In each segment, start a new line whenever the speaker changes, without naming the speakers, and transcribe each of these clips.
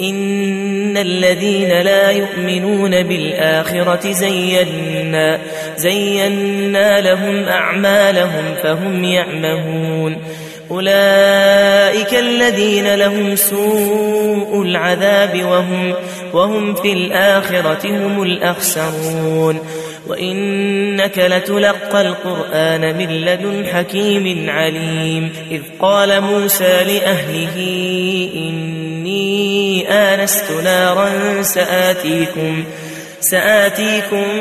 إن الذين لا يؤمنون بالآخرة زينا زينا لهم أعمالهم فهم يعمهون. أولئك الذين لهم سوء العذاب وهم وهم في الآخرة هم الأخسرون. وإنك لتلقى القرآن من لدن حكيم عليم إذ قال موسى لأهله إني آنست نارا سآتيكم سآتيكم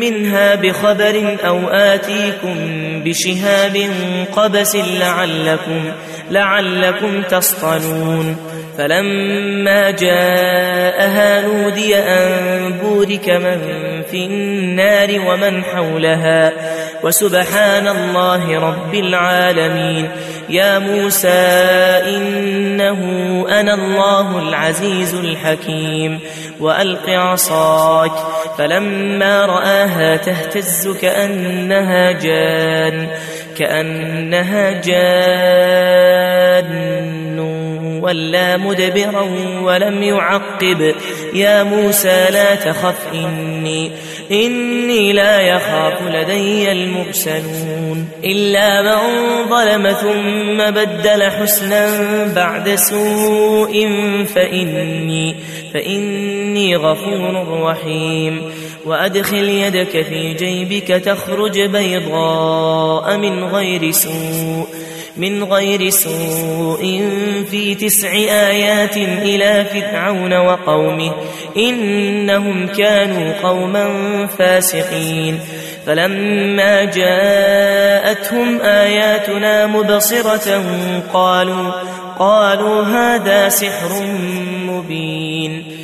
منها بخبر أو آتيكم بشهاب قبس لعلكم لعلكم تصطلون فلما جاءها نودي أن بورك من في النار ومن حولها. وسبحان الله رب العالمين. يا موسى إنه أنا الله العزيز الحكيم. وألق عصاك فلما رآها تهتز كأنها جان. كأنها جان ولا مدبرا ولم يعقب. يا موسى لا تخف إني إني لا يخاف لدي المرسلون. إلا من ظلم ثم بدل حسنا بعد سوء فإني فإني غفور رحيم. وأدخل يدك في جيبك تخرج بيضاء من غير سوء من غير سوء. في تسع آيات إلى فرعون وقومه إنهم كانوا قوما فاسقين. فلما جاءتهم آياتنا مبصرة قالوا قالوا هذا سحر مبين.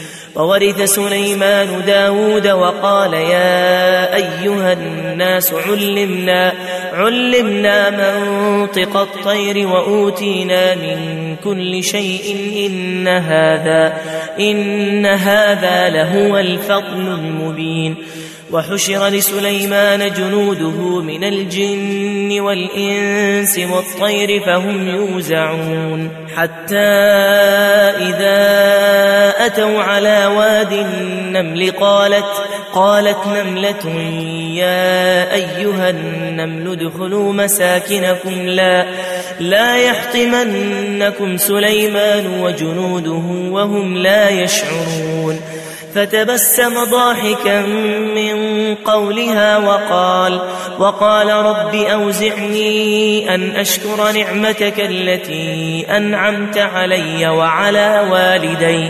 وورث سليمان داود وقال يا أيها الناس علمنا علمنا منطق الطير وأوتينا من كل شيء إن هذا إن هذا لهو الفضل المبين. وحشر لسليمان جنوده من الجن والإنس والطير فهم يوزعون حتى إذا أتوا على واد النمل قالت قالت نملة يا أيها النمل ادخلوا مساكنكم لا لا يحطمنكم سليمان وجنوده وهم لا يشعرون. فتبسم ضاحكا من قولها وقال وقال رب أوزعني أن أشكر نعمتك التي أنعمت علي وعلى والدي.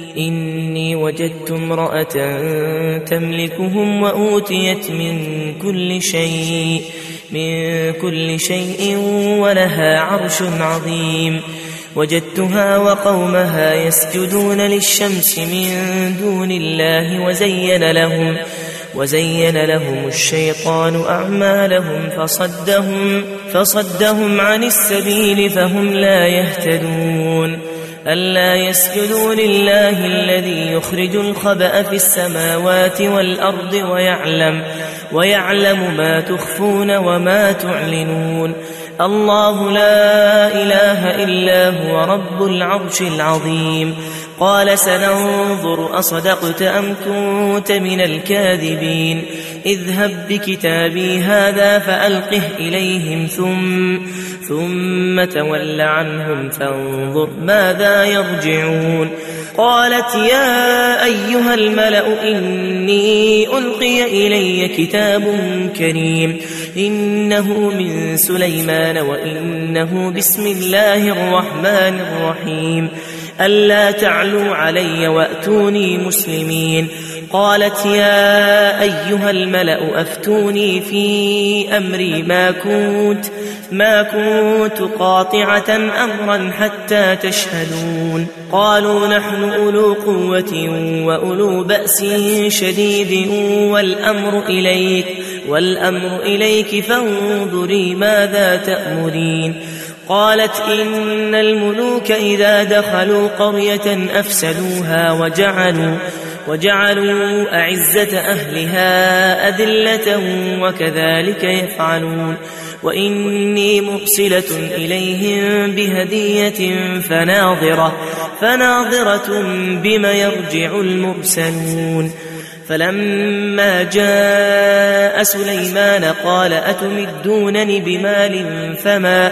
إني وجدت امرأة تملكهم وأوتيت من كل شيء من كل شيء ولها عرش عظيم. وجدتها وقومها يسجدون للشمس من دون الله وزين لهم وزين لهم الشيطان أعمالهم فصدهم فصدهم عن السبيل فهم لا يهتدون. ألا يسجدوا لله الذي يخرج الخبأ في السماوات والأرض ويعلم ويعلم ما تخفون وما تعلنون. الله لا إله إلا هو رب العرش العظيم. قال سننظر أصدقت أم كنت من الكاذبين. اذهب بكتابي هذا فألقه إليهم ثم ثم تول عنهم فانظر ماذا يرجعون. قالت يا أيها الملأ إني ألقي إلي كتاب كريم. إنه من سليمان وإنه بسم الله الرحمن الرحيم. ألا تعلوا علي وأتوني مسلمين. قالت يا أيها الملأ أفتوني في أمري ما كنت ما كنت قاطعة أمرا حتى تشهدون. قالوا نحن أولو قوة وأولو بأس شديد والأمر إليك والأمر إليك فانظري ماذا تأمرين. قالت إن الملوك إذا دخلوا قرية أفسدوها وجعلوا وجعلوا أعزة أهلها أذلة وكذلك يفعلون وإني مرسلة إليهم بهدية فناظرة فناظرة بما يرجع المرسلون فلما جاء سليمان قال أتمدونني بمال فما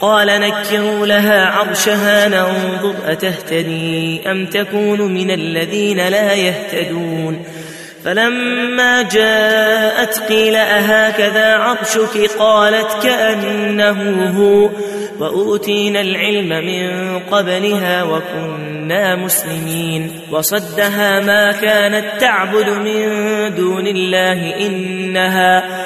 قال نكروا لها عرشها ننظر أتهتدي أم تكون من الذين لا يهتدون فلما جاءت قيل أهكذا عرشك قالت كأنه هو وأوتينا العلم من قبلها وكنا مسلمين وصدها ما كانت تعبد من دون الله إنها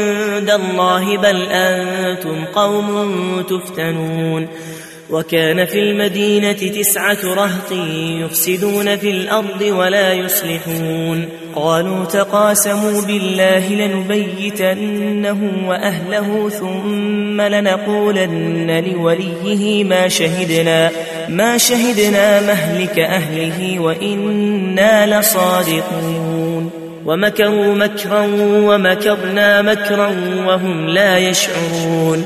الله بل أنتم قوم تفتنون وكان في المدينة تسعة رهط يفسدون في الأرض ولا يصلحون قالوا تقاسموا بالله لنبيتنه وأهله ثم لنقولن لوليه ما شهدنا ما شهدنا مهلك أهله وإنا لصادقون ومكروا مكرا ومكرنا مكرا وهم لا يشعرون.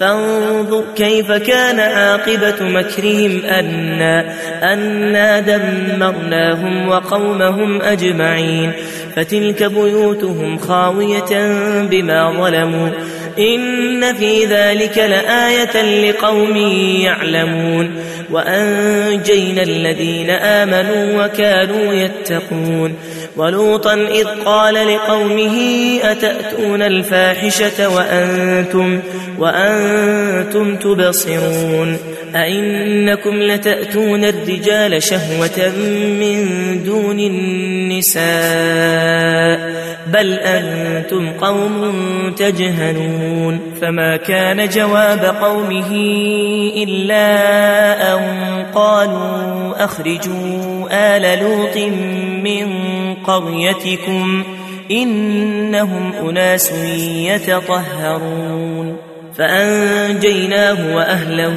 فانظر كيف كان عاقبة مكرهم أنا, أنا دمرناهم وقومهم أجمعين. فتلك بيوتهم خاوية بما ظلموا. إن في ذلك لآية لقوم يعلمون. وأنجينا الذين آمنوا وكانوا يتقون. ولوطا إذ قال لقومه أتأتون الفاحشة وأنتم, وأنتم تبصرون أئنكم لتأتون الرجال شهوة من دون النساء بل أنتم قوم تجهلون فما كان جواب قومه إلا أن قالوا أخرجوا آل لوط من قريتكم إنهم أناس يتطهرون فأنجيناه وأهله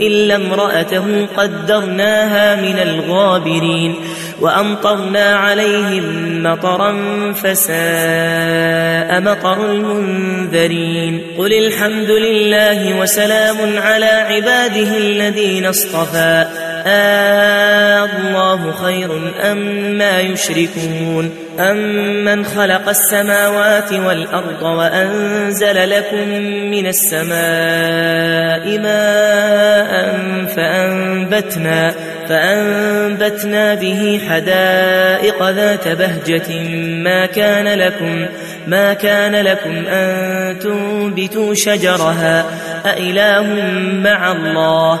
إلا امرأته قدرناها من الغابرين وأمطرنا عليهم مطرا فساء مطر المنذرين قل الحمد لله وسلام على عباده الذين اصطفى الله خير أم ما يشركون أمن خلق السماوات والأرض وأنزل لكم من السماء ماء فأنبتنا فأنبتنا به حدائق ذات بهجة ما كان لكم ما كان لكم أن تنبتوا شجرها أإله مع الله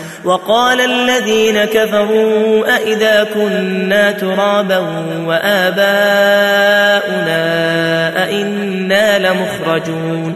وقال الذين كفروا أئذا كنا ترابا وآباؤنا أئنا لمخرجون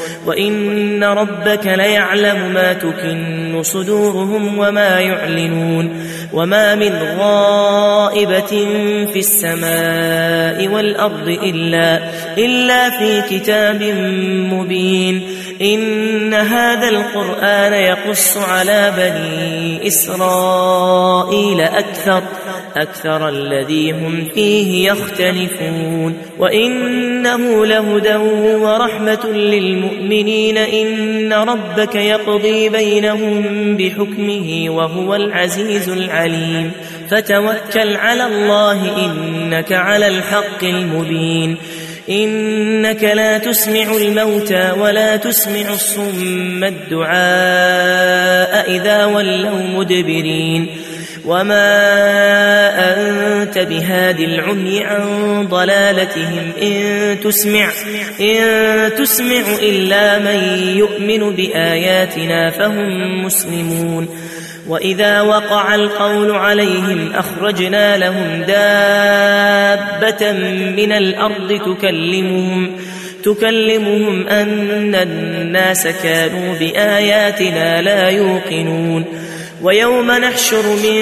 وإن ربك ليعلم ما تكن صدورهم وما يعلنون وما من غائبة في السماء والأرض إلا, إلا في كتاب مبين إن هذا القرآن يقص على بني إسرائيل أكثر أكثر الذي هم فيه يختلفون وإنه لهدى ورحمة للمؤمنين إن ربك يقضي بينهم بحكمه وهو العزيز العليم فتوكل على الله إنك على الحق المبين إنك لا تسمع الموتى ولا تسمع الصم الدعاء إذا ولوا مدبرين وما أنت بهاد العمي عن ضلالتهم. إن تسمع إن تسمع إلا من يؤمن بآياتنا فهم مسلمون. وإذا وقع القول عليهم أخرجنا لهم دابة من الأرض تكلمهم تكلمهم أن الناس كانوا بآياتنا لا يوقنون. ويوم نحشر من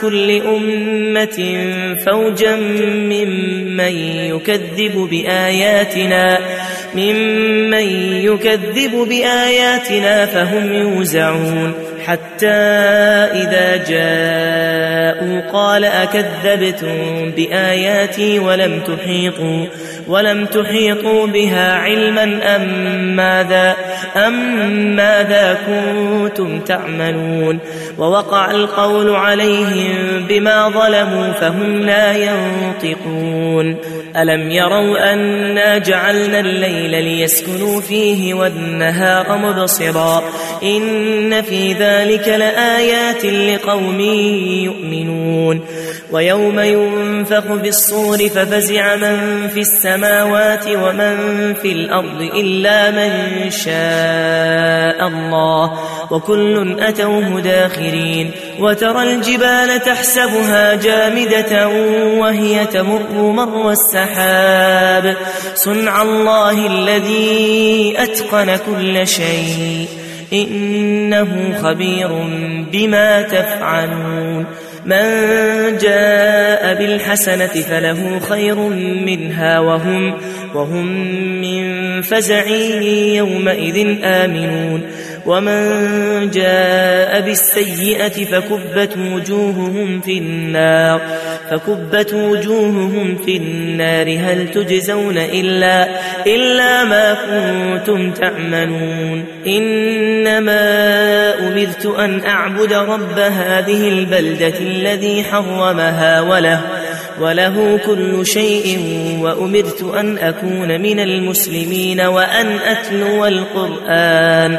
كل أمة فوجا ممن يكذب بآياتنا ممن يكذب بآياتنا فهم يوزعون. حتى إذا جاءوا قال أكذبتم بآياتي ولم تحيطوا ولم تحيطوا بها علما أم ماذا أم ماذا كنتم تعملون ووقع القول عليهم بما ظلموا فهم لا ينطقون ألم يروا أنا جعلنا الليل ليسكنوا فيه والنهار مبصرا إن في ذلك لآيات لقوم يؤمنون. ويوم ينفخ في الصور ففزع من في السماوات ومن في الأرض إلا من شاء الله. وكل أتوه داخرين. وترى الجبال تحسبها جامدة وهي تمر مر السحاب. صنع الله الذي أتقن كل شيء. إنه خبير بما تفعلون. من جاء بالحسنة فله خير منها وهم وهم من فزع يومئذ آمنون. ومن جاء بالسيئة فكبت وجوههم في النار فكبت وجوههم في النار هل تجزون إلا إلا ما كنتم تعملون إنما أمرت أن أعبد رب هذه البلدة الذي حرمها وله وله كل شيء وأمرت أن أكون من المسلمين وأن أتلو القرآن